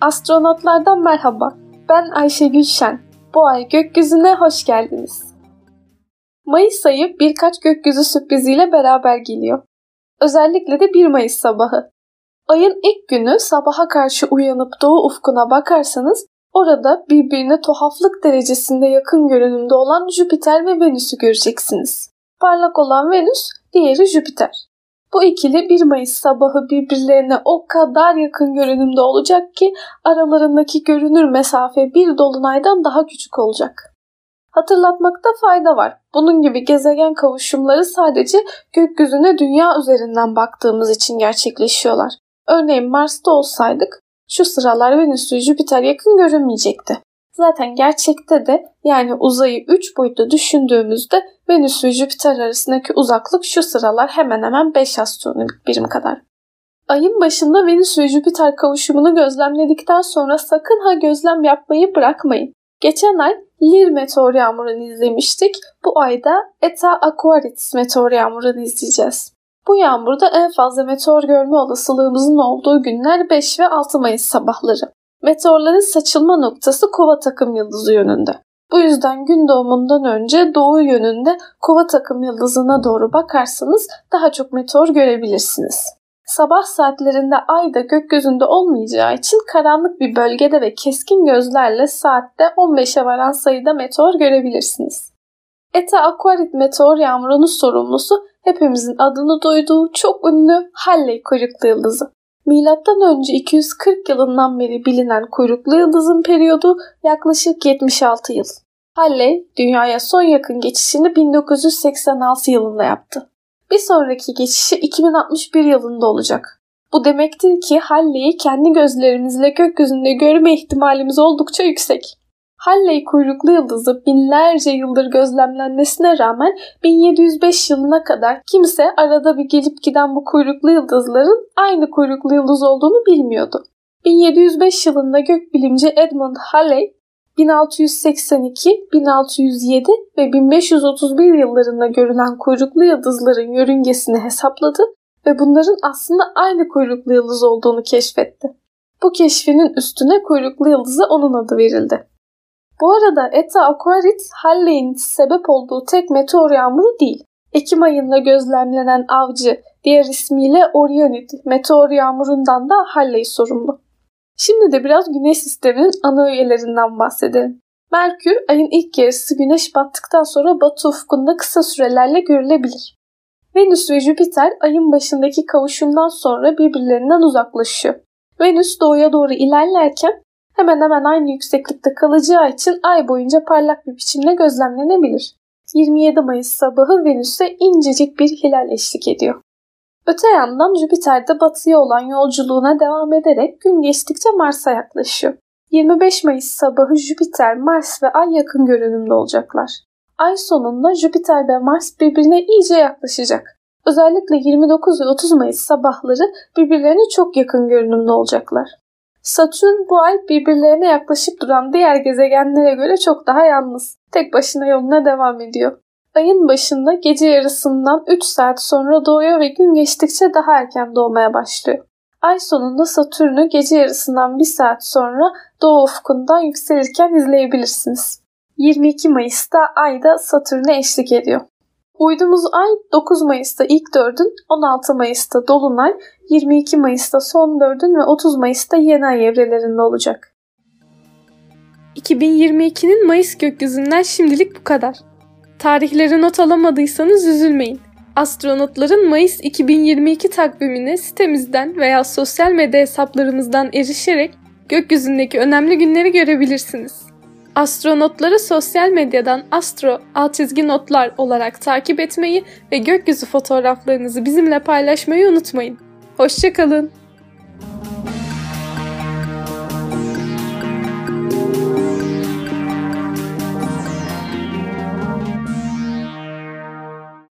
Astronotlardan merhaba. Ben Ayşe Gülşen. Bu ay gökyüzüne hoş geldiniz. Mayıs ayı birkaç gökyüzü sürpriziyle beraber geliyor. Özellikle de 1 Mayıs sabahı. Ayın ilk günü sabaha karşı uyanıp doğu ufkuna bakarsanız orada birbirine tuhaflık derecesinde yakın görünümde olan Jüpiter ve Venüs'ü göreceksiniz. Parlak olan Venüs, diğeri Jüpiter. Bu ikili 1 Mayıs sabahı birbirlerine o kadar yakın görünümde olacak ki aralarındaki görünür mesafe bir dolunaydan daha küçük olacak. Hatırlatmakta fayda var. Bunun gibi gezegen kavuşumları sadece gökyüzüne dünya üzerinden baktığımız için gerçekleşiyorlar. Örneğin Mars'ta olsaydık şu sıralar Venüs ve Jüpiter yakın görünmeyecekti. Zaten gerçekte de yani uzayı 3 boyutlu düşündüğümüzde Venüs ve Jüpiter arasındaki uzaklık şu sıralar hemen hemen 5 astronomik birim kadar. Ayın başında Venüs ve Jüpiter kavuşumunu gözlemledikten sonra sakın ha gözlem yapmayı bırakmayın. Geçen ay Lir meteor yağmurunu izlemiştik. Bu ayda Eta Aquarius meteor yağmurunu izleyeceğiz. Bu yağmurda en fazla meteor görme olasılığımızın olduğu günler 5 ve 6 Mayıs sabahları. Meteorların saçılma noktası kova takım yıldızı yönünde. Bu yüzden gün doğumundan önce doğu yönünde kova takım yıldızına doğru bakarsanız daha çok meteor görebilirsiniz. Sabah saatlerinde ay da gökyüzünde olmayacağı için karanlık bir bölgede ve keskin gözlerle saatte 15'e varan sayıda meteor görebilirsiniz. Eta Aquarit meteor yağmurunun sorumlusu hepimizin adını duyduğu çok ünlü Halley kuyruklu yıldızı. Milattan önce 240 yılından beri bilinen kuyruklu yıldızın periyodu yaklaşık 76 yıl. Halley dünyaya son yakın geçişini 1986 yılında yaptı. Bir sonraki geçişi 2061 yılında olacak. Bu demektir ki Halley'i kendi gözlerimizle gökyüzünde görme ihtimalimiz oldukça yüksek. Halley kuyruklu yıldızı binlerce yıldır gözlemlenmesine rağmen 1705 yılına kadar kimse arada bir gelip giden bu kuyruklu yıldızların aynı kuyruklu yıldız olduğunu bilmiyordu. 1705 yılında gökbilimci Edmund Halley 1682, 1607 ve 1531 yıllarında görülen kuyruklu yıldızların yörüngesini hesapladı ve bunların aslında aynı kuyruklu yıldız olduğunu keşfetti. Bu keşfinin üstüne kuyruklu yıldıza onun adı verildi. Bu arada Eta Aquaris Halley'in sebep olduğu tek meteor yağmuru değil. Ekim ayında gözlemlenen avcı, diğer ismiyle Orionid meteor yağmurundan da Halley sorumlu. Şimdi de biraz Güneş sisteminin ana üyelerinden bahsedelim. Merkür ayın ilk yarısı güneş battıktan sonra batı ufkunda kısa sürelerle görülebilir. Venüs ve Jüpiter ayın başındaki kavuşumdan sonra birbirlerinden uzaklaşıyor. Venüs doğuya doğru ilerlerken hemen hemen aynı yükseklikte kalacağı için ay boyunca parlak bir biçimde gözlemlenebilir. 27 Mayıs sabahı Venüs'e incecik bir hilal eşlik ediyor. Öte yandan Jüpiter de batıya olan yolculuğuna devam ederek gün geçtikçe Mars'a yaklaşıyor. 25 Mayıs sabahı Jüpiter, Mars ve Ay yakın görünümde olacaklar. Ay sonunda Jüpiter ve Mars birbirine iyice yaklaşacak. Özellikle 29 ve 30 Mayıs sabahları birbirlerine çok yakın görünümde olacaklar. Satürn bu ay birbirlerine yaklaşıp duran diğer gezegenlere göre çok daha yalnız. Tek başına yoluna devam ediyor. Ayın başında gece yarısından 3 saat sonra doğuyor ve gün geçtikçe daha erken doğmaya başlıyor. Ay sonunda Satürn'ü gece yarısından 1 saat sonra doğu ufkundan yükselirken izleyebilirsiniz. 22 Mayıs'ta Ay da Satürn'e eşlik ediyor. Uydumuz ay 9 Mayıs'ta ilk dördün, 16 Mayıs'ta Dolunay, 22 Mayıs'ta son dördün ve 30 Mayıs'ta yeni ay evrelerinde olacak. 2022'nin Mayıs gökyüzünden şimdilik bu kadar. Tarihleri not alamadıysanız üzülmeyin. Astronotların Mayıs 2022 takvimine sitemizden veya sosyal medya hesaplarımızdan erişerek gökyüzündeki önemli günleri görebilirsiniz. Astronotları sosyal medyadan astro alt çizgi notlar olarak takip etmeyi ve gökyüzü fotoğraflarınızı bizimle paylaşmayı unutmayın. Hoşçakalın.